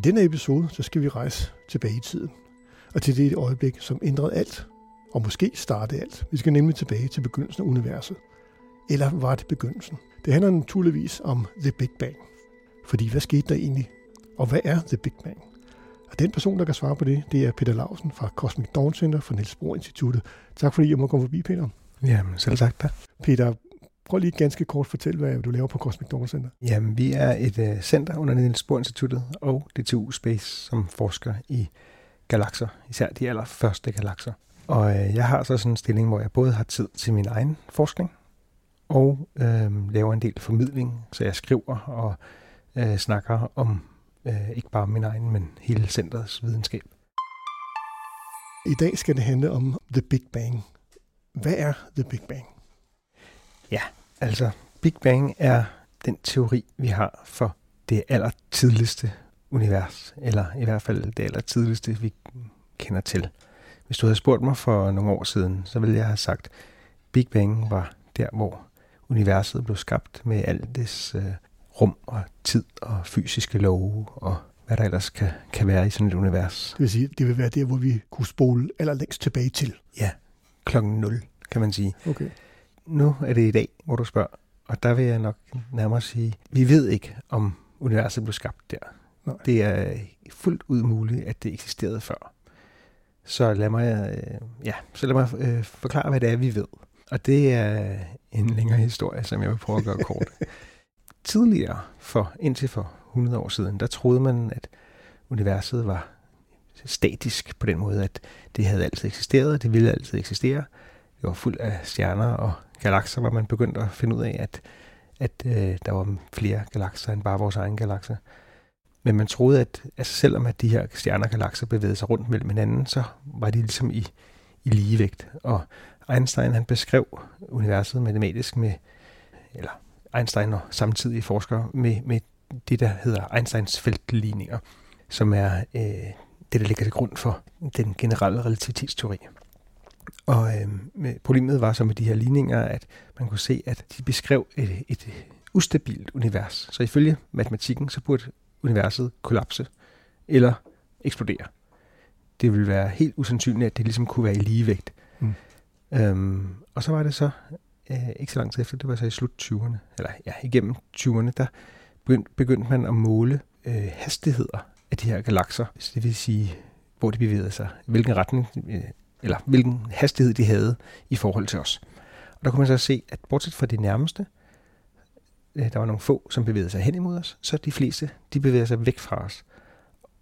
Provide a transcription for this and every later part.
I denne episode så skal vi rejse tilbage i tiden, og til det øjeblik, som ændrede alt, og måske startede alt. Vi skal nemlig tilbage til begyndelsen af universet. Eller var det begyndelsen? Det handler naturligvis om The Big Bang. Fordi hvad skete der egentlig? Og hvad er The Big Bang? Og den person, der kan svare på det, det er Peter Lausen fra Cosmic Dawn Center for Niels Bohr Instituttet. Tak fordi jeg må komme forbi, Peter. Jamen, selv tak da. Peter, prøv lige ganske kort fortælle, hvad du laver på Cosmic Dawn Center. Jamen, vi er et uh, center under Niels Bohr Instituttet og DTU Space, som forsker i galakser, især de allerførste galakser. Og uh, jeg har så sådan en stilling, hvor jeg både har tid til min egen forskning, og uh, laver en del formidling, så jeg skriver og uh, snakker om uh, ikke bare min egen, men hele centrets videnskab. I dag skal det handle om The Big Bang. Hvad er The Big Bang? Ja, altså Big Bang er den teori, vi har for det allertidligste univers, eller i hvert fald det allertidligste, vi kender til. Hvis du havde spurgt mig for nogle år siden, så ville jeg have sagt, Big Bang var der, hvor universet blev skabt med alt dets øh, rum og tid og fysiske love og hvad der ellers kan, kan være i sådan et univers. Det vil sige, det vil være der, hvor vi kunne spole allerlængst tilbage til. Ja, klokken 0, kan man sige. Okay. Nu er det i dag, hvor du spørger, og der vil jeg nok nærmere sige, vi ved ikke, om universet blev skabt der. Nej. Det er fuldt ud muligt, at det eksisterede før. Så lad mig, øh, ja, så lad mig øh, forklare, hvad det er, vi ved. Og det er en længere historie, som jeg vil prøve at gøre kort. Tidligere, for indtil for 100 år siden, der troede man, at universet var statisk på den måde, at det havde altid eksisteret, og det ville altid eksistere. Det var fuld af stjerner og galakser, hvor man begyndte at finde ud af, at, at øh, der var flere galakser end bare vores egen galakse. Men man troede, at altså selvom at de her stjerner og galakser bevægede sig rundt mellem hinanden, så var de ligesom i, i ligevægt. Og Einstein han beskrev universet matematisk med, eller Einstein og samtidige forskere, med, med det, der hedder Einsteins feltligninger, som er øh, det, der ligger til grund for den generelle relativitetsteori. Og øh, problemet var så med de her ligninger, at man kunne se, at de beskrev et, et ustabilt univers. Så ifølge matematikken, så burde universet kollapse eller eksplodere. Det ville være helt usandsynligt, at det ligesom kunne være i ligevægt. Mm. Øhm, og så var det så, øh, ikke så lang tid efter, det var så i slut 20'erne, eller ja, igennem 20'erne, der begyndte, begyndte man at måle øh, hastigheder af de her galakser. Så det vil sige, hvor de bevægede sig, hvilken retning, øh, eller hvilken hastighed de havde i forhold til os. Og der kunne man så se, at bortset fra de nærmeste, øh, der var nogle få, som bevægede sig hen imod os, så de fleste, de bevægede sig væk fra os.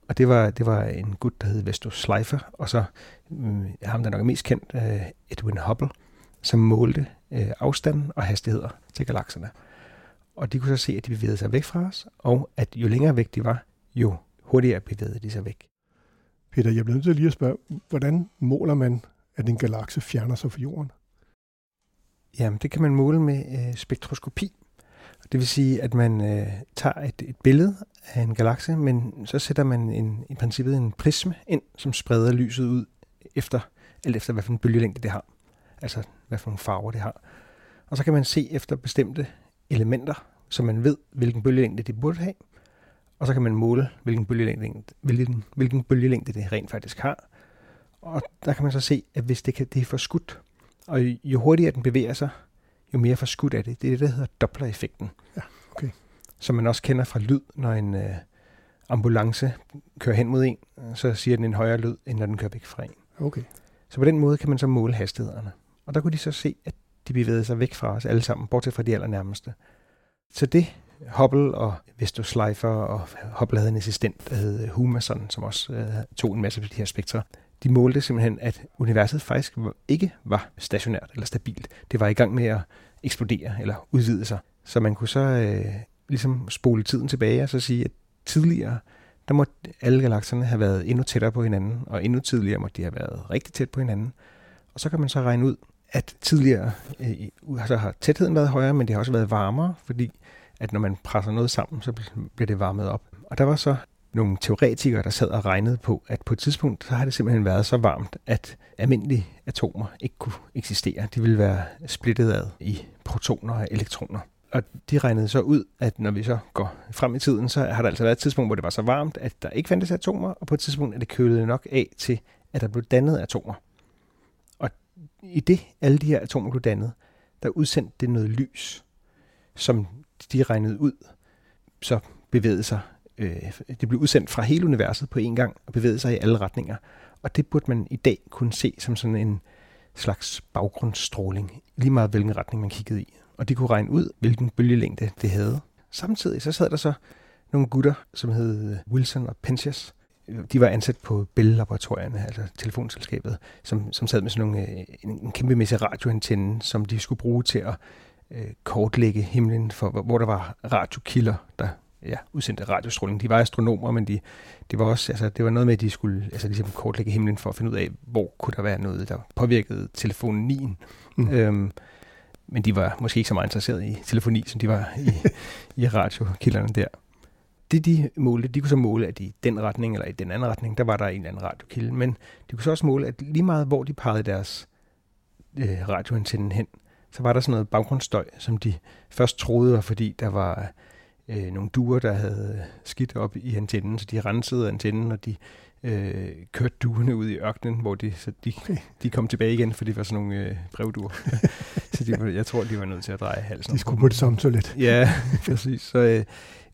Og det var, det var en gut, der hed Vesto Schleifer, og så øh, ham, der nok er mest kendt, øh, Edwin Hubble, som målte øh, afstanden og hastigheder til galakserne. Og de kunne så se, at de bevægede sig væk fra os, og at jo længere væk de var, jo hurtigere bevægede de sig væk. Peter, jeg bliver nødt til lige at spørge, hvordan måler man, at en galakse fjerner sig fra jorden? Jamen, det kan man måle med øh, spektroskopi. Det vil sige, at man øh, tager et, et billede af en galakse, men så sætter man en, i princippet en prisme ind, som spreder lyset ud efter, alt efter hvad for en bølgelængde det har. Altså, hvad for nogle farver det har. Og så kan man se efter bestemte elementer, så man ved, hvilken bølgelængde det burde have. Og så kan man måle, hvilken bølgelængde, hvilken, hvilken bølgelængde det rent faktisk har. Og der kan man så se, at hvis det, kan, det er forskudt, og jo hurtigere den bevæger sig, jo mere forskudt er det. Det er det, der hedder Doppler-effekten. Ja, okay. Som man også kender fra lyd, når en øh, ambulance kører hen mod en, så siger den en højere lyd, end når den kører væk fra en. Okay. Så på den måde kan man så måle hastighederne. Og der kunne de så se, at de bevægede sig væk fra os alle sammen, bortset fra de allernærmeste. Så det Hubble og Vestus Schleifer, og Hubble havde en assistent, der hed øh, Humason, som også øh, tog en masse af de her spektre. De målte simpelthen, at universet faktisk ikke var stationært eller stabilt. Det var i gang med at eksplodere eller udvide sig. Så man kunne så øh, ligesom spole tiden tilbage og så sige, at tidligere, der må alle galakserne have været endnu tættere på hinanden, og endnu tidligere må de have været rigtig tæt på hinanden. Og så kan man så regne ud, at tidligere øh, så har tætheden været højere, men det har også været varmere, fordi at når man presser noget sammen, så bliver det varmet op. Og der var så nogle teoretikere, der sad og regnede på, at på et tidspunkt, så har det simpelthen været så varmt, at almindelige atomer ikke kunne eksistere. De ville være splittet ad i protoner og elektroner. Og de regnede så ud, at når vi så går frem i tiden, så har der altså været et tidspunkt, hvor det var så varmt, at der ikke fandtes atomer, og på et tidspunkt er det kølet nok af til, at der blev dannet atomer. Og i det, alle de her atomer blev dannet, der udsendte det noget lys, som de regnede ud, så bevægede sig. Øh, det blev udsendt fra hele universet på en gang og bevægede sig i alle retninger. Og det burde man i dag kunne se som sådan en slags baggrundsstråling, lige meget hvilken retning man kiggede i. Og de kunne regne ud, hvilken bølgelængde det havde. Samtidig så sad der så nogle gutter, som hed Wilson og Penzias. De var ansat på Bell-laboratorierne, altså telefonselskabet, som, som sad med sådan nogle, øh, en, en kæmpemæssig radioantenne, som de skulle bruge til at øh, kortlægge himlen, for, hvor der var radiokilder, der ja, udsendte radiostråling. De var astronomer, men de, det var også, altså, det var noget med, at de skulle altså, ligesom kortlægge himlen for at finde ud af, hvor kunne der være noget, der påvirkede telefonien. Mm. Øhm, men de var måske ikke så meget interesseret i telefoni, som de var i, i radiokilderne der. Det de målte, de kunne så måle, at i den retning eller i den anden retning, der var der en eller anden radiokilde, men de kunne så også måle, at lige meget hvor de pegede deres øh, radioantenne hen, så var der sådan noget baggrundsstøj, som de først troede var, fordi der var øh, nogle duer, der havde skidt op i antennen, så de rensede antennen, og de øh, kørte duerne ud i ørkenen, hvor de, så de, de kom tilbage igen, for det var sådan nogle øh, brevduer. så de, jeg tror, de var nødt til at dreje halsen. De skulle på det samme toilet. ja, præcis. Så, øh,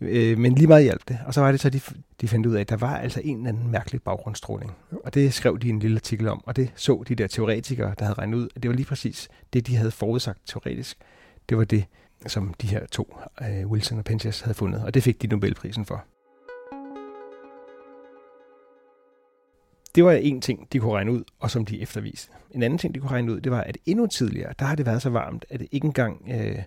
øh, men lige meget hjalp det. Og så var det så, de, de fandt ud af, at der var altså en eller anden mærkelig baggrundsstråling. Og det skrev de en lille artikel om, og det så de der teoretikere, der havde regnet ud, at det var lige præcis det, de havde forudsagt teoretisk. Det var det, som de her to, øh, Wilson og Penzias, havde fundet, og det fik de Nobelprisen for. Det var en ting, de kunne regne ud, og som de efterviste. En anden ting, de kunne regne ud, det var, at endnu tidligere, der har det været så varmt, at det ikke engang øh,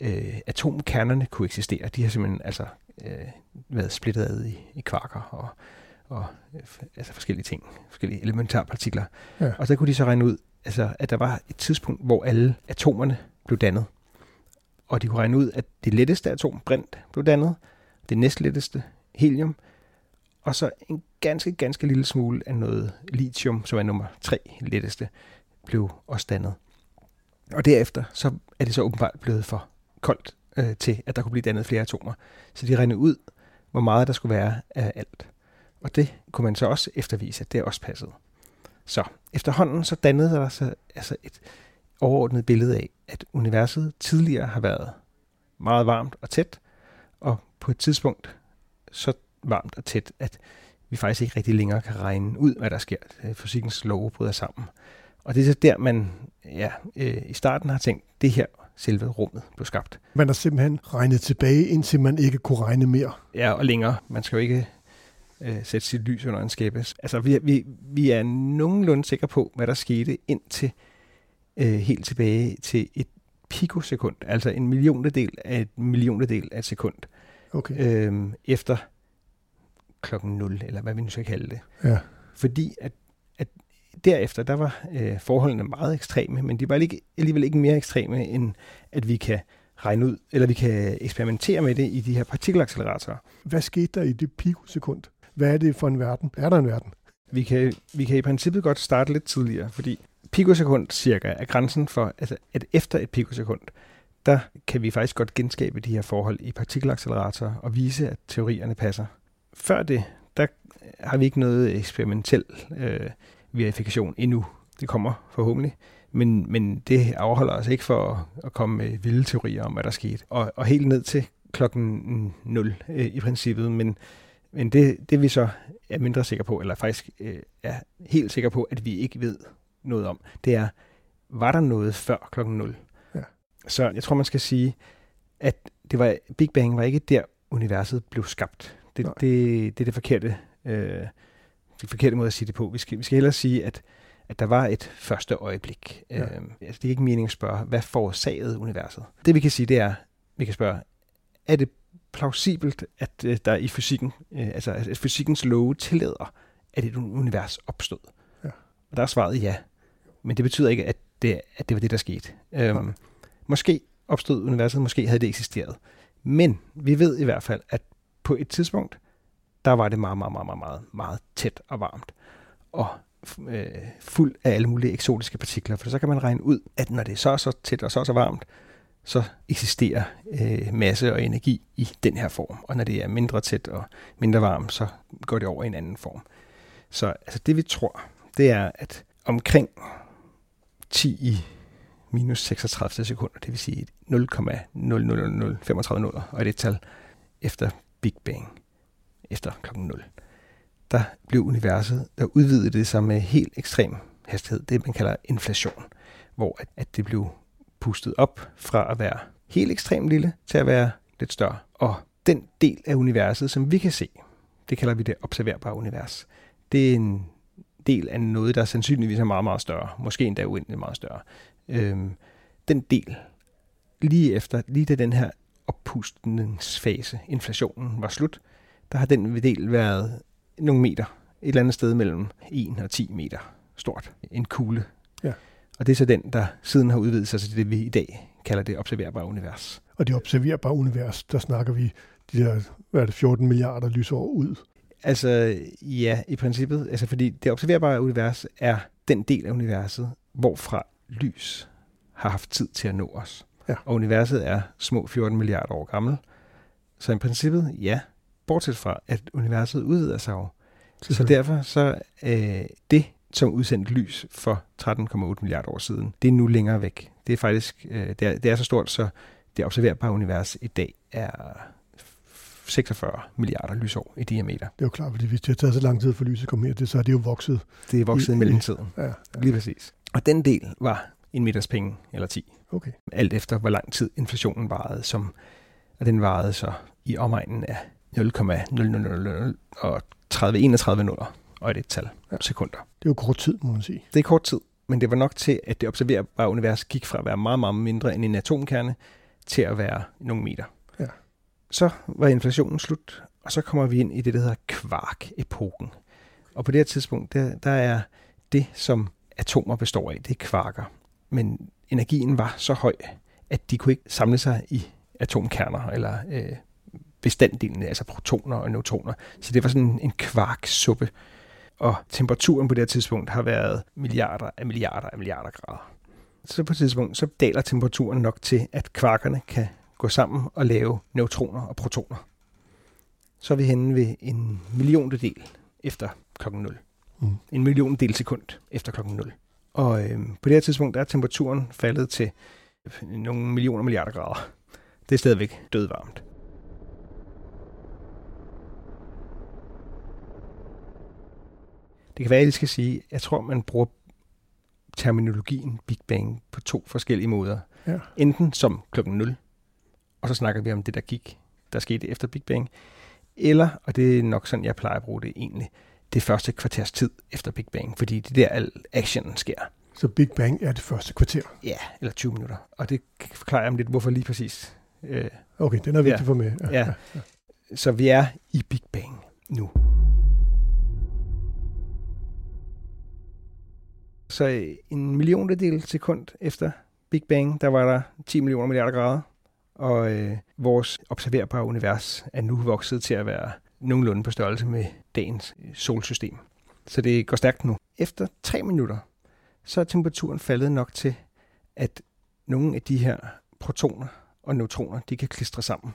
øh, atomkernerne kunne eksistere. De har simpelthen altså øh, været splittet ad i, i kvarker og, og øh, altså forskellige ting, forskellige elementarpartikler. Ja. Og så kunne de så regne ud, altså, at der var et tidspunkt, hvor alle atomerne blev dannet. Og de kunne regne ud, at det letteste atom, brint, blev dannet, det næstletteste, helium, og så en ganske, ganske lille smule af noget lithium, som er nummer tre letteste, blev også dannet. Og derefter så er det så åbenbart blevet for koldt øh, til, at der kunne blive dannet flere atomer. Så de regnede ud, hvor meget der skulle være af alt. Og det kunne man så også eftervise, at det også passede. Så efterhånden så dannede der sig altså et overordnet billede af, at universet tidligere har været meget varmt og tæt, og på et tidspunkt så varmt og tæt, at vi faktisk ikke rigtig længere kan regne ud, hvad der sker. Øh, fysikkens lov bryder sammen. Og det er så der, man ja, øh, i starten har tænkt, det her selve rummet blev skabt. Man har simpelthen regnet tilbage, indtil man ikke kunne regne mere. Ja, og længere. Man skal jo ikke øh, sætte sit lys under en skæbe. Altså, vi, vi, vi er nogenlunde sikre på, hvad der skete indtil øh, helt tilbage til et pikosekund, altså en millionedel af et millionedel af et sekund. Okay. Øh, efter klokken 0, eller hvad vi nu skal kalde det. Ja. Fordi at derefter, der var øh, forholdene meget ekstreme, men de var ikke, alligevel ikke mere ekstreme, end at vi kan regne ud, eller vi kan eksperimentere med det i de her partikelacceleratorer. Hvad skete der i det pikosekund? Hvad er det for en verden? Er der en verden? Vi kan, vi kan i princippet godt starte lidt tidligere, fordi pikosekund cirka er grænsen for, altså, at efter et pikosekund, der kan vi faktisk godt genskabe de her forhold i partikelacceleratorer og vise, at teorierne passer før det, der har vi ikke noget eksperimentel øh, verifikation endnu. Det kommer forhåbentlig. Men, men det afholder os ikke for at, komme med vilde teorier om, hvad der skete. Og, og helt ned til klokken 0 øh, i princippet. Men, men det, det vi så er mindre sikre på, eller faktisk øh, er helt sikre på, at vi ikke ved noget om, det er, var der noget før klokken 0? Ja. Så jeg tror, man skal sige, at det var, Big Bang var ikke der, universet blev skabt. Det, det, det er det forkerte, øh, det forkerte måde at sige det på. Vi skal, vi skal hellere sige, at, at der var et første øjeblik. Ja. Øh, altså, det er ikke meningen at spørge, hvad forårsagede universet? Det vi kan sige, det er, vi kan spørge, er det plausibelt, at øh, der i fysikken, øh, altså at fysikkens love tillader, at et univers opstod? Ja. Og der er svaret ja. Men det betyder ikke, at det, at det var det, der skete. Øhm, måske opstod universet, måske havde det eksisteret. Men vi ved i hvert fald, at på et tidspunkt, der var det meget, meget, meget, meget, meget, meget tæt og varmt. Og øh, fuld af alle mulige eksotiske partikler. For så kan man regne ud, at når det er så så tæt og så så varmt, så eksisterer øh, masse og energi i den her form. Og når det er mindre tæt og mindre varmt, så går det over i en anden form. Så altså, det vi tror, det er, at omkring 10 i minus 36 sekunder, det vil sige 0,00035 nuller, og det er et tal efter Big Bang, efter klokken 0. Der blev universet, der udvidede det sig med helt ekstrem hastighed, det man kalder inflation, hvor at, det blev pustet op fra at være helt ekstremt lille til at være lidt større. Og den del af universet, som vi kan se, det kalder vi det observerbare univers. Det er en del af noget, der sandsynligvis er meget, meget større. Måske endda uendeligt meget større. Øhm, den del, lige efter, lige da den her oppustningsfase, inflationen, var slut, der har den del været nogle meter, et eller andet sted mellem 1 og 10 meter stort. En kugle. Ja. Og det er så den, der siden har udvidet sig til det, vi i dag kalder det observerbare univers. Og det observerbare univers, der snakker vi de der, hvad er det, 14 milliarder lysår ud. Altså, ja, i princippet. Altså, fordi det observerbare univers er den del af universet, hvorfra lys har haft tid til at nå os. Ja. Og universet er små 14 milliarder år gammel. Så i princippet, ja, bortset fra, at universet udvider sig jo. Så derfor så øh, det, som udsendte lys for 13,8 milliarder år siden, det er nu længere væk. Det er faktisk, øh, det, er, det er så stort, så det observerbare univers i dag er 46 milliarder lysår i diameter. Det er jo klart, fordi hvis det har taget så lang tid for lyset at komme her, det, så er det jo vokset. Det er vokset i, I- mellemtiden. Ja, ja. Lige præcis. Og den del var en meters penge, eller 10. Okay. Alt efter, hvor lang tid inflationen varede, som, og den varede så i omegnen af 0,0000 og 30-31 nuller og et et-tal Ja. sekunder. Det er jo kort tid, må man sige. Det er kort tid, men det var nok til, at det observerbare univers gik fra at være meget, meget mindre end en atomkerne, til at være nogle meter. Ja. Så var inflationen slut, og så kommer vi ind i det, der hedder kvark-epoken. Og på det her tidspunkt, der, der er det, som atomer består af, det er kvarker. Men energien var så høj, at de kunne ikke samle sig i atomkerner, eller øh, bestanddelene, altså protoner og neutroner. Så det var sådan en kvarksuppe. Og temperaturen på det her tidspunkt har været milliarder af milliarder af milliarder grader. Så på et tidspunkt, så daler temperaturen nok til, at kvarkerne kan gå sammen og lave neutroner og protoner. Så er vi henne ved en milliondedel efter klokken 0. Mm. En milliondedel sekund efter klokken 0. Og øh, på det her tidspunkt, der er temperaturen faldet til nogle millioner milliarder grader. Det er stadigvæk dødvarmt. Det kan være, at jeg lige skal sige, jeg tror, man bruger terminologien Big Bang på to forskellige måder. Ja. Enten som klokken 0, og så snakker vi om det, der gik, der skete efter Big Bang. Eller, og det er nok sådan, jeg plejer at bruge det egentlig, det første kvarters tid efter Big Bang, fordi det er der al actionen sker. Så Big Bang er det første kvarter. Ja, eller 20 minutter. Og det forklarer jeg om lidt, hvorfor lige præcis. Øh, Okay, den er vigtig Ja. for mig. Ja. så vi er i Big Bang nu. Så en milliondedel sekund efter Big Bang, der var der 10 millioner milliarder grader, og øh, vores observerbare univers er nu vokset til at være nogenlunde på størrelse med dagens øh, solsystem. Så det går stærkt nu. Efter 3 minutter, så er temperaturen faldet nok til, at nogle af de her protoner og neutroner, de kan klistre sammen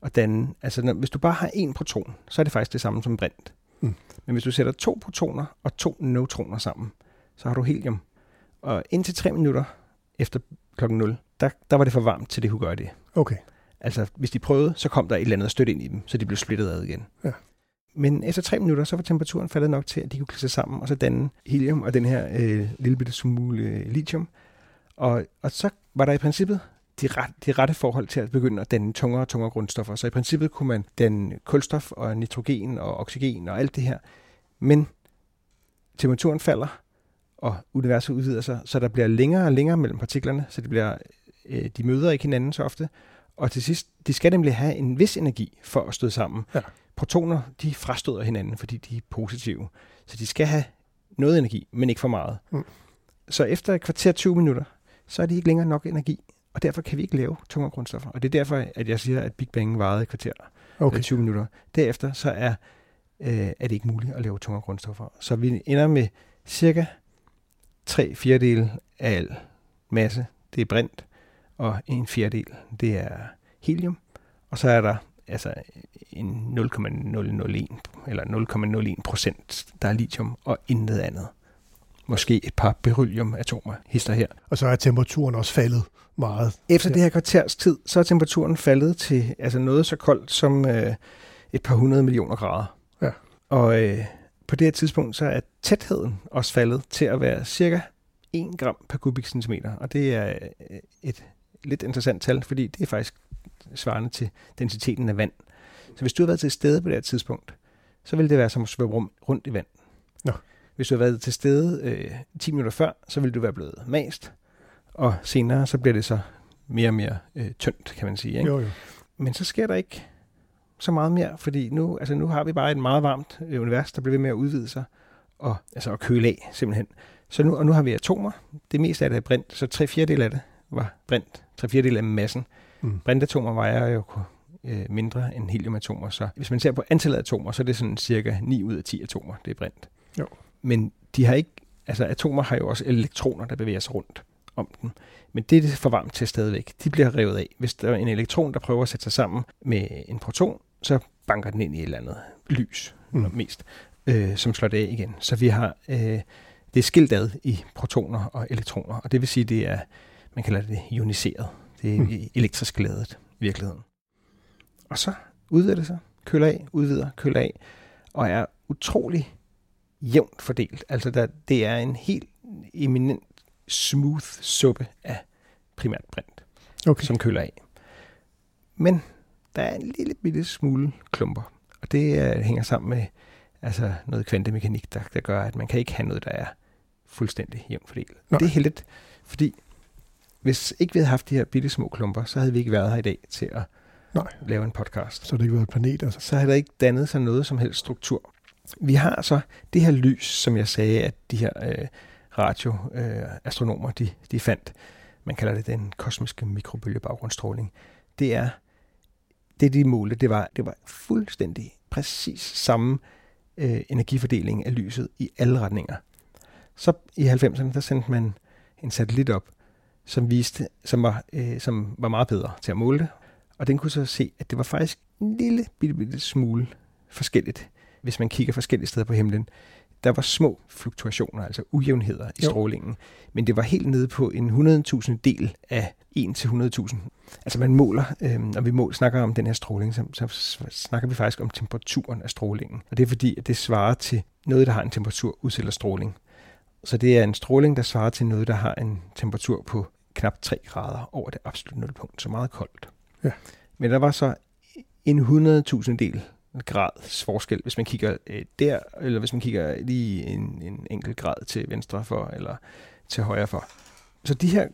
og danne, altså når, hvis du bare har én proton, så er det faktisk det samme som brint. Mm. Men hvis du sætter to protoner og to neutroner sammen, så har du helium. Og indtil tre minutter efter klokken 0, der, der var det for varmt til det kunne gøre det. Okay. Altså hvis de prøvede, så kom der et eller andet støt ind i dem, så de blev splittet ad igen. Ja. Men efter tre minutter, så var temperaturen faldet nok til, at de kunne klistre sammen, og så danne helium og den her øh, lille bitte smule øh, lithium. Og, og så var der i princippet de, ret, de rette forhold til at begynde at danne tungere og tungere grundstoffer. Så i princippet kunne man danne kulstof og nitrogen og oxygen og alt det her. Men temperaturen falder, og universet udvider sig, så der bliver længere og længere mellem partiklerne, så de, bliver, øh, de møder ikke hinanden så ofte, Og til sidst, de skal nemlig have en vis energi for at støde sammen. Ja. Protoner, de frastøder hinanden, fordi de er positive. Så de skal have noget energi, men ikke for meget. Mm. Så efter et kvarter 20 minutter, så er de ikke længere nok energi, og derfor kan vi ikke lave tungere grundstoffer. Og det er derfor, at jeg siger, at Big Bang varede et kvarter okay. Okay. 20 minutter. Derefter så er, øh, er det ikke muligt at lave tungere grundstoffer. Så vi ender med cirka 3 fjerdedel af al masse, det er brint, og en fjerdedel, det er helium. Og så er der altså en 0,001 eller 0,01 procent, der er lithium, og intet andet. Måske et par berylliumatomer hister her. Og så er temperaturen også faldet meget. Efter det her kvarters tid, så er temperaturen faldet til altså noget så koldt som øh, et par hundrede millioner grader. Ja. Og øh, på det her tidspunkt, så er tætheden også faldet til at være cirka 1 gram per kubikcentimeter. Og det er øh, et lidt interessant tal, fordi det er faktisk svarende til densiteten af vand. Så hvis du har været til stede på det her tidspunkt, så vil det være som at svømme rum rundt i vand. Nå. Hvis du har været til stede øh, 10 minutter før, så vil du være blevet mast, og senere så bliver det så mere og mere øh, tyndt, kan man sige. Ikke? Jo, jo. Men så sker der ikke så meget mere, fordi nu, altså nu har vi bare et meget varmt øh, univers, der bliver ved med at udvide sig, og, altså at køle af simpelthen. Så nu, og nu har vi atomer. Det meste af det er brint, så tre fjerdedel af det var brint. Tre fjerdedel af massen. Mm. Brintatomer vejer jo øh, mindre end heliumatomer, så hvis man ser på antallet af atomer, så er det sådan cirka 9 ud af 10 atomer, det er brint. Jo. Men de har ikke, altså atomer har jo også elektroner, der bevæger sig rundt om dem. Men det er det for varmt til stadigvæk. De bliver revet af. Hvis der er en elektron, der prøver at sætte sig sammen med en proton, så banker den ind i et eller andet lys Mm. mest, øh, som slår det af igen. Så vi har, øh, det er skilt ad i protoner og elektroner, og det vil sige, det er, man kalder det ioniseret. Det er mm. elektrisk ladet i virkeligheden. Og så udvider det sig, køler af, udvider, køler af, og er utrolig jævnt fordelt. Altså der, det er en helt eminent smooth suppe af primært brint, Okay. som køler af. Men der er en lille bitte smule klumper, og det uh, hænger sammen med altså noget kvantemekanik, der, der gør, at man kan ikke have noget, der er fuldstændig jævnt fordelt. Nej. Det er heldigt, fordi hvis ikke vi havde haft de her bitte små klumper, så havde vi ikke været her i dag til at Nej. lave en podcast Så har det ikke været et planet, altså. så har der ikke dannet sig noget som helst struktur. Vi har så det her lys, som jeg sagde, at de her øh, radioastronomer, øh, de, de fandt. Man kalder det den kosmiske mikrobølgebaggrundsstråling. Det er det, de målte, det var, det var fuldstændig præcis samme øh, energifordeling af lyset i alle retninger. Så i 90'erne, der sendte man en satellit op, som viste, som var, øh, som var meget bedre til at måle det, og den kunne så se, at det var faktisk en lille bitte, bitte smule forskelligt, hvis man kigger forskellige steder på himlen. Der var små fluktuationer, altså ujævnheder i Jo. strålingen, men det var helt nede på en 100.000 del af 1 til 100.000. Altså man måler, øh, når vi mål, snakker om den her stråling, så, så snakker vi faktisk om temperaturen af strålingen. Og det er fordi, at det svarer til noget, der har en temperatur, udsætter stråling. Så det er en stråling, der svarer til noget, der har en temperatur på knap 3 grader over det absolutte nulpunkt, så meget koldt. Ja. Men der var så en 100.000 del grads forskel, hvis man kigger øh, der, eller hvis man kigger lige en, en enkelt grad til venstre for, eller til højre for. Så de her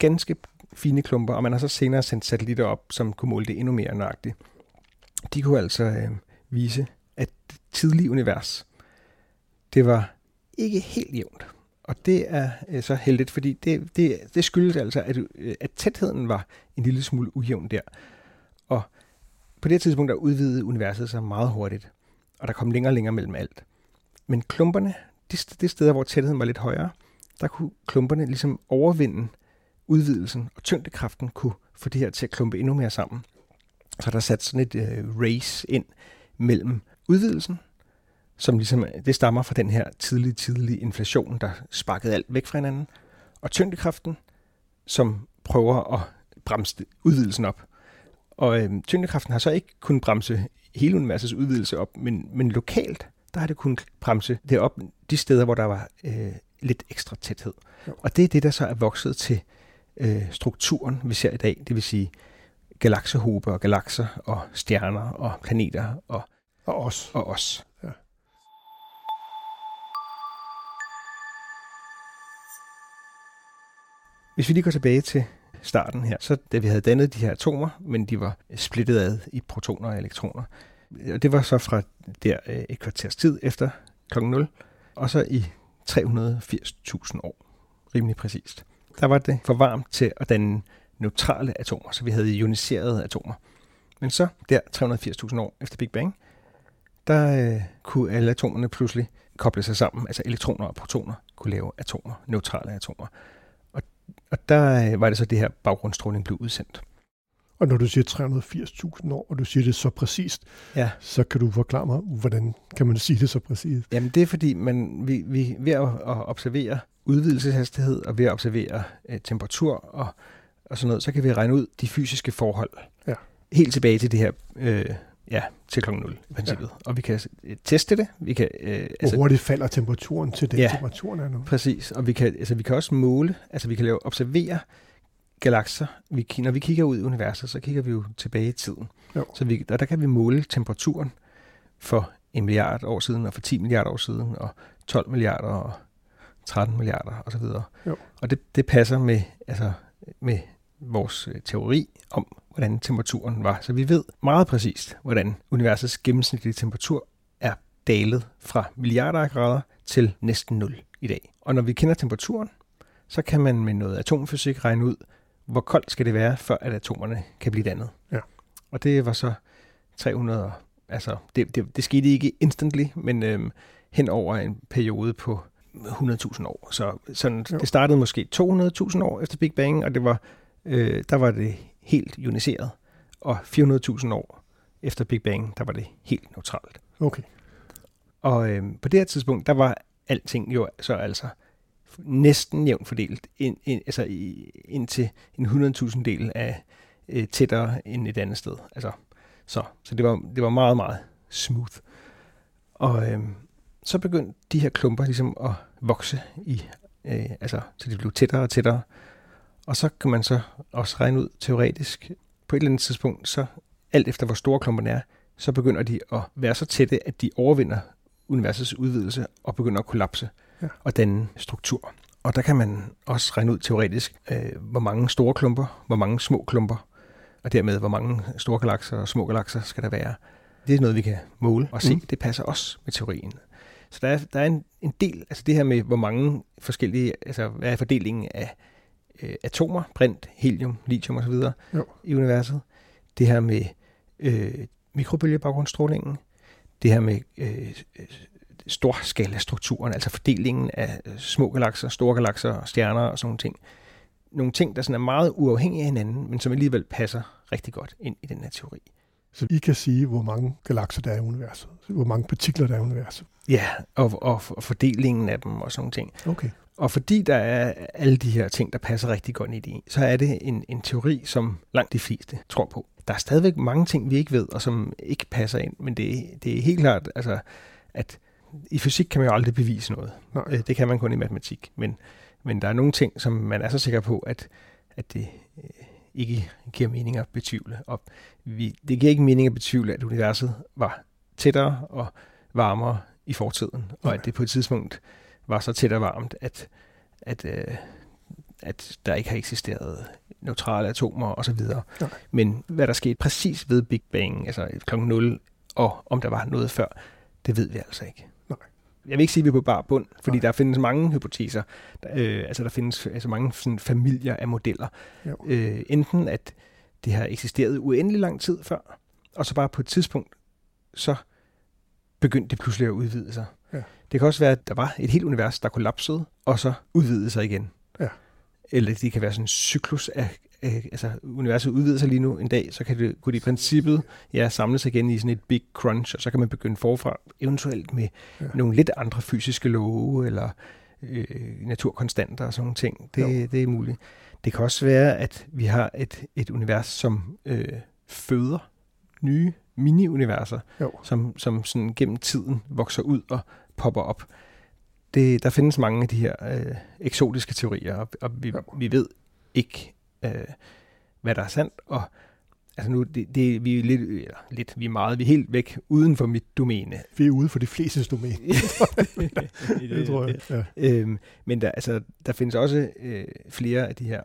ganske fine klumper, og man har så senere sendt satellitter op, som kunne måle det endnu mere nøjagtigt. De kunne altså øh, vise, at det tidlige univers, det var ikke helt jævnt. Og det er øh, så heldigt, fordi det, det, det skyldes altså, at, øh, at tætheden var en lille smule ujævn der. Og på det tidspunkt, der udvidede universet sig meget hurtigt, og der kom længere og længere mellem alt. Men klumperne, de, de steder, hvor tætheden var lidt højere, der kunne klumperne ligesom overvinde udvidelsen, og tyngdekraften kunne få det her til at klumpe endnu mere sammen. Så der sat sådan et øh, race ind mellem udvidelsen, som ligesom, det stammer fra den her tidlige, tidlige inflation, der sparkede alt væk fra hinanden, og tyngdekraften, som prøver at bremse udvidelsen op. Og øhm, tyngdekraften har så ikke kunnet bremse hele universets udvidelse op, men, men lokalt, der har det kunnet bremse det op de steder, hvor der var øh, lidt ekstra tæthed. Jo. Og det er det, der så er vokset til øh, strukturen, vi ser i dag. Det vil sige galaksehobe og galakser og stjerner og planeter og, Og os. og os. Ja. Hvis vi lige går tilbage til starten her, så da vi havde dannet de her atomer, men de var splittet ad i protoner og elektroner. Og det var så fra der øh, et kvarters tid efter klokken 0, og så i 380.000 år, rimelig præcist. Der var det for varmt til at danne neutrale atomer, så vi havde ioniserede atomer. Men så der 380.000 år efter Big Bang, der øh, kunne alle atomerne pludselig koble sig sammen, altså elektroner og protoner kunne lave atomer, neutrale atomer. Og, og der øh, var det så det her baggrundsstråling blev udsendt. Og når du siger 380.000 år, og du siger det så præcist, Ja. så kan du forklare mig, hvordan kan man sige det så præcist? Jamen det er fordi, man, vi, vi ved at, at observere udvidelseshastighed og ved at observere øh, temperatur og, og sådan noget, så kan vi regne ud de fysiske forhold. Ja. Helt tilbage til det her, øh, ja, til klokken 0 i princippet. Ja. Og vi kan øh, teste det. Vi kan, øh, Hvor altså, hurtigt falder temperaturen til den Ja. temperaturen er nu? Præcis, og vi kan, altså, vi kan også måle, altså vi kan lave, observere galakser. Vi, når vi kigger ud i universet, så kigger vi jo tilbage i tiden. Jo. Så vi, der, der kan vi måle temperaturen for en milliard år siden, og for 10 milliarder år siden, og 12 milliarder og 13 milliarder osv. Jo. Og det, det passer med, altså, med vores øh, teori om, hvordan temperaturen var. Så vi ved meget præcist, hvordan universets gennemsnitlige temperatur er dalet fra milliarder af grader til næsten 0 i dag. Og når vi kender temperaturen, så kan man med noget atomfysik regne ud, hvor koldt skal det være, før at atomerne kan blive dannet. Ja. Og det var så 300, og- altså det, det, det skete ikke instantly, men øhm, hen over en periode på 100.000 år. Så sådan, Jo. det startede måske 200.000 år efter Big Bang, og det var, øh, der var det helt ioniseret. Og 400.000 år efter Big Bang, der var det helt neutralt. Okay. Og øh, på det her tidspunkt, der var alting jo så altså næsten jævnt fordelt, ind, ind, altså i, indtil en 100.000 del af øh, tættere end et andet sted. Altså, så så det, var, det var meget, meget smooth. Og øh, så begyndte de her klumper ligesom at vokse i, øh, altså, så de blev tættere og tættere. Og så kan man så også regne ud teoretisk, på et eller andet tidspunkt, så alt efter hvor store klumperne er, så begynder de at være så tætte, at de overvinder universets udvidelse og begynder at kollapse Ja. og danne struktur. Og der kan man også regne ud teoretisk, øh, hvor mange store klumper, hvor mange små klumper, og dermed hvor mange store galakser og små galakser skal der være. Det er noget, vi kan måle og se. Mm. Det passer også med teorien. Så der er, der er en, en del, altså det her med, hvor mange forskellige, altså hvad er fordelingen af øh, atomer, brint, helium, lithium osv. Jo. i universet. Det her med øh, mikrobølgebaggrundsstrålingen. Det her med øh, storskalastrukturen, altså fordelingen af øh, små galakser, store galakser, stjerner og sådan nogle ting. Nogle ting, der sådan er meget uafhængige af hinanden, men som alligevel passer rigtig godt ind i den her teori. Så I kan sige, hvor mange galakser der er i universet. Hvor mange partikler der er i universet. Ja, og, og, og fordelingen af dem og sådan nogle ting. Okay. Og fordi der er alle de her ting, der passer rigtig godt ind i, så er det en, en teori, som langt de fleste tror på. Der er stadigvæk mange ting, vi ikke ved, og som ikke passer ind, men det, det er helt klart, altså, at i fysik kan man jo aldrig bevise noget. Nej. Øh, Det kan man kun i matematik. Men, men der er nogle ting, som man er så sikker på, at, at det øh, ikke giver mening at betvivle. Og vi, det giver ikke mening at betvivle, at universet var tættere og varmere i fortiden, og at det på et tidspunkt var så tæt og varmt, at, at, øh, at der ikke har eksisteret neutrale atomer osv. Nej. Men hvad der skete præcis ved Big Bang, altså klokken 0, og om der var noget før, det ved vi altså ikke. Nej. Jeg vil ikke sige, at vi er på bar bund, fordi Nej. der findes mange hypoteser. Øh, altså der findes altså mange sådan, familier af modeller. Jo. Øh, enten at det har eksisteret uendelig lang tid før, og så bare på et tidspunkt, så begyndte det pludselig at udvide sig. Ja. Det kan også være, at der var et helt univers, der kollapsede, og så udvidede sig igen. Ja. Eller det kan være sådan en cyklus af, af altså universet udvider sig lige nu en dag, så kan det, kunne det i princippet ja, samles igen i sådan et big crunch, og så kan man begynde forfra, eventuelt med Ja. nogle lidt andre fysiske love, eller øh, naturkonstanter og sådan nogle ting. Jo. Det, det er muligt. Det kan også være, at vi har et, et univers, som øh, føder nye mini-universer, Jo. som, som sådan gennem tiden vokser ud og popper op. Det, der findes mange af de her øh, eksotiske teorier, og, og vi, Jo. vi ved ikke, øh, hvad der er sandt. Og altså nu, det, det, vi er lidt, eller lidt, vi er meget, vi er helt væk uden for mit domæne. Vi er ude for de fleste domæne. Det tror jeg. Ja. Øhm, men der, altså, der findes også øh, flere af de her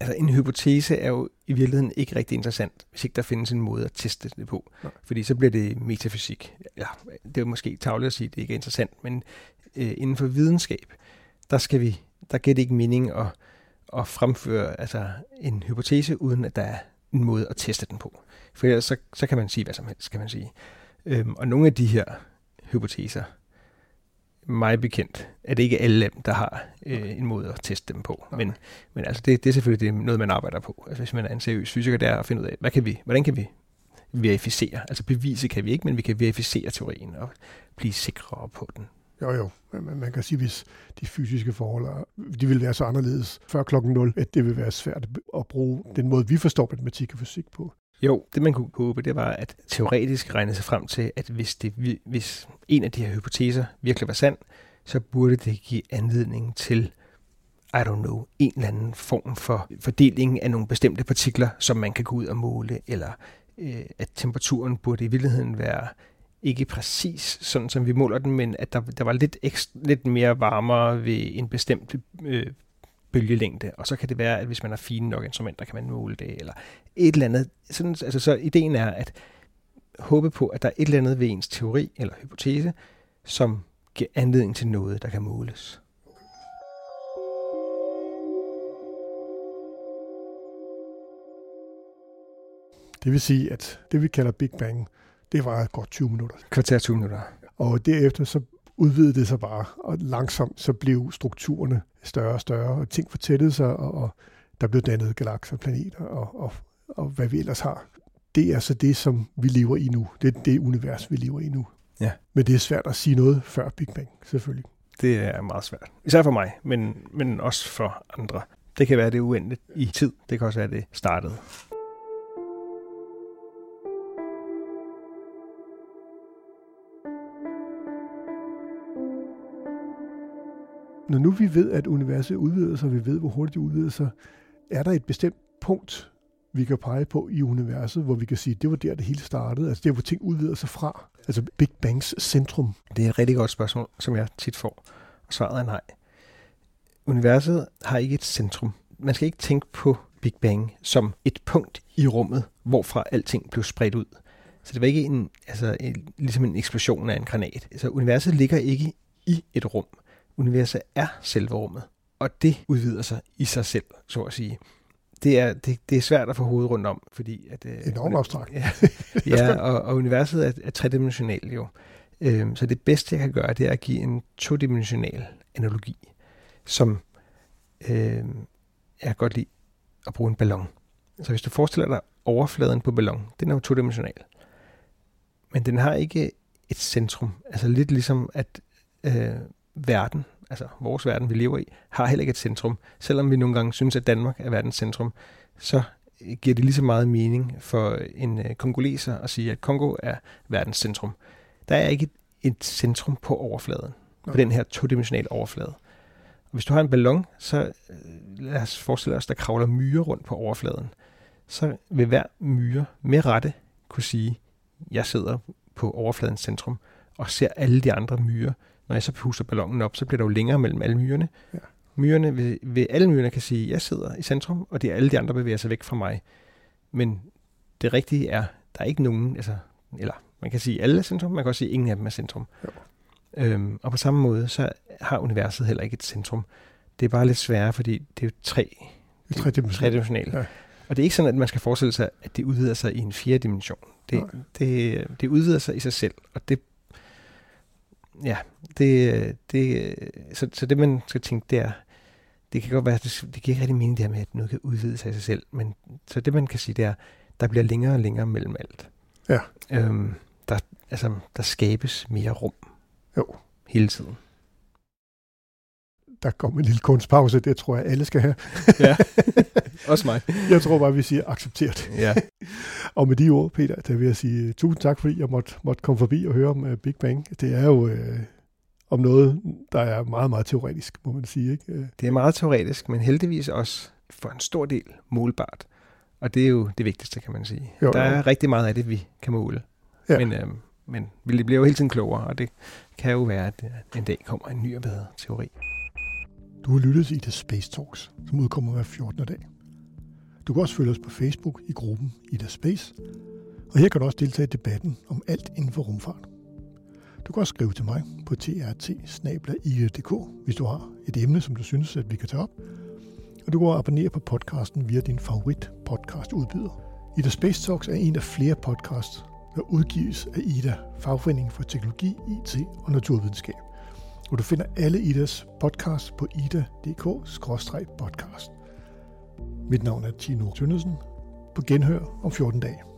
Altså en hypotese er jo i virkeligheden ikke rigtig interessant, hvis ikke der findes en måde at teste det på. Nej. Fordi så bliver det metafysik. Ja, det er jo måske tavligt at sige, at det ikke er interessant, men øh, inden for videnskab, der skal vi, der giver det ikke mening at, at fremføre altså, en hypotese, uden at der er en måde at teste den på. For ellers så, så kan man sige hvad som helst, kan man sige. Øhm, og nogle af de her hypoteser, mig bekendt, er det ikke alle dem, der har øh, en måde at teste dem på. Men, men altså det, det er selvfølgelig det, noget, man arbejder på. Altså hvis man er en seriøs fysiker, det er at finde ud af, hvad kan vi, hvordan kan vi verificere? Altså bevise kan vi ikke, men vi kan verificere teorien og blive sikre på den. Jo, jo. Men man kan sige, hvis de fysiske forhold de vil være så anderledes før klokken 0, at det vil være svært at bruge den måde, vi forstår matematik og fysik på. Jo, det man kunne håbe, det var at teoretisk regne sig frem til, at hvis, det, hvis en af de her hypoteser virkelig var sand, så burde det give anledning til, I don't know, en eller anden form for fordeling af nogle bestemte partikler, som man kan gå ud og måle, eller øh, at temperaturen burde i virkeligheden være ikke præcis sådan, som vi måler den, men at der, der var lidt, ekstra, lidt mere varmere ved en bestemt øh, bølgelængde, og så kan det være, at hvis man har fine nok instrumenter, kan man måle det, eller et eller andet. Sådan, altså, så ideen er at håbe på, at der er et eller andet ved ens teori eller hypotese, som giver anledning til noget, der kan måles. Det vil sige, at det vi kalder Big Bang, det var godt 20 minutter. Kvarter 20 minutter. Og derefter så udvidede det sig bare, og langsomt så blev strukturerne større og større, og ting fortættede sig, og, og der blev dannet galakser, planeter og, og, og hvad vi ellers har. Det er så det, som vi lever i nu. Det er det univers, vi lever i nu. Ja. Men det er svært at sige noget før Big Bang, selvfølgelig. Det er meget svært. Især for mig, men, men også for andre. Det kan være, det er uendeligt i tid. Det kan også være, det startede. Når nu vi ved, at universet udvider sig, og vi ved, hvor hurtigt det udvider sig, er der et bestemt punkt, vi kan pege på i universet, hvor vi kan sige, at det var der, det hele startede, altså der, hvor ting udvider sig fra, altså Big Bangs centrum. Det er et rigtig godt spørgsmål, som jeg tit får, og svaret er nej. Universet har ikke et centrum. Man skal ikke tænke på Big Bang som et punkt i rummet, hvorfra alting blev spredt ud. Så det var ikke en, altså, en, ligesom en eksplosion af en granat. Altså, universet ligger ikke i et rum. Universet er selve rummet, og det udvider sig i sig selv, så at sige. Det er, det, det er svært at få hovedet rundt om, fordi... At, øh, Enormt abstrakt. Ja, ja og, og universet er, er tredimensionalt jo. Øhm, så det bedste, jeg kan gøre, det er at give en todimensional analogi, som øh, jeg kan godt lide at bruge en ballon. Så hvis du forestiller dig overfladen på ballon, den er jo todimensional. Men den har ikke et centrum. Altså lidt ligesom, at øh, verden, altså vores verden, vi lever i, har heller ikke et centrum. Selvom vi nogle gange synes, at Danmark er verdens centrum, så giver det lige så meget mening for en øh, kongoleser at sige, at Kongo er verdens centrum. Der er ikke et, et centrum på overfladen, på den her todimensionale overflade. Og hvis du har en ballon, så øh, lad os forestille os, der kravler myrer rundt på overfladen. Så vil hver myre med rette kunne sige, jeg sidder på overfladens centrum og ser alle de andre myrer når jeg så puster ballonen op, så bliver der jo længere mellem alle myrerne. Ja. Myrerne vil, vil, alle myrerne kan sige, jeg sidder i centrum, og det er alle de andre bevæger sig væk fra mig. Men det rigtige er, der er ikke nogen, altså, eller man kan sige alle er centrum, man kan også sige, ingen af dem er centrum. Ja. Øhm, og på samme måde, så har universet heller ikke et centrum. Det er bare lidt sværere, fordi det er jo tre, det er tredimensionalt. Ja. Og det er ikke sådan, at man skal forestille sig, at det udvider sig i en fjerde dimension. Det, det, det udvider sig i sig selv, og det ja, det, det, så, så det man skal tænke, det er, det kan godt være, det, det giver ikke rigtig mening det her med, at noget kan udvide sig i sig selv, men så det man kan sige, det er, der bliver længere og længere mellem alt. Ja. Øhm, der, altså, der skabes mere rum. Jo. Hele tiden. Der kommer en lille kunstpause, det tror jeg alle skal have. ja, også mig. Jeg tror bare, vi siger accepteret. Ja. og med de ord, Peter, der vil jeg sige tusind tak, fordi jeg måtte, måtte komme forbi og høre om uh, Big Bang. Det er jo uh, om noget, der er meget, meget teoretisk, må man sige. Ikke? Uh. Det er meget teoretisk, men heldigvis også for en stor del målbart. Og det er jo det vigtigste, kan man sige. Jo, der er jo. rigtig meget af det, vi kan måle. Ja. Men, uh, men vi bliver jo hele tiden klogere, og det kan jo være, at en dag kommer en ny og bedre teori. Du har lyttet til The Space Talks, som udkommer hver 14. dag. Du kan også følge os på Facebook i gruppen Ida Space, og her kan du også deltage i debatten om alt inden for rumfart. Du kan også skrive til mig på trt hvis du har et emne, som du synes, at vi kan tage op. Og du kan abonnere på podcasten via din favorit podcast udbyder. Ida Space Talks er en af flere podcasts, der udgives af Ida, Fagforeningen for Teknologi, IT og Naturvidenskab. Og du finder alle Idas podcast på ida.dk-podcast. Mit navn er Tino Tønnesen. På genhør om 14 dage.